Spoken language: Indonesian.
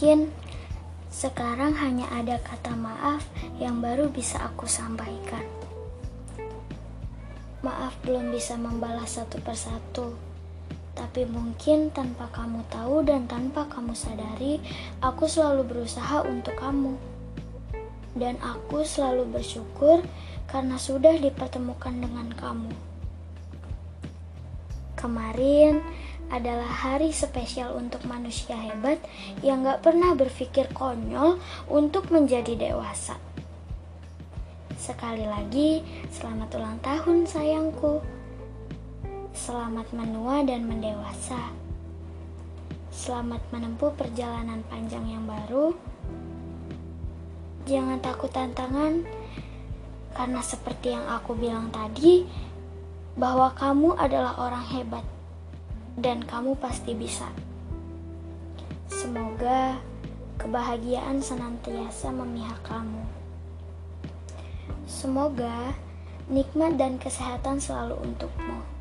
Mungkin sekarang hanya ada kata maaf yang baru bisa aku sampaikan. Maaf belum bisa membalas satu persatu, tapi mungkin tanpa kamu tahu dan tanpa kamu sadari, aku selalu berusaha untuk kamu. Dan aku selalu bersyukur karena sudah dipertemukan dengan kamu. Kemarin, adalah hari spesial untuk manusia hebat yang gak pernah berpikir konyol untuk menjadi dewasa. Sekali lagi, selamat ulang tahun sayangku. Selamat menua dan mendewasa. Selamat menempuh perjalanan panjang yang baru. Jangan takut tantangan, karena seperti yang aku bilang tadi, bahwa kamu adalah orang hebat dan kamu pasti bisa. Semoga kebahagiaan senantiasa memihak kamu. Semoga nikmat dan kesehatan selalu untukmu.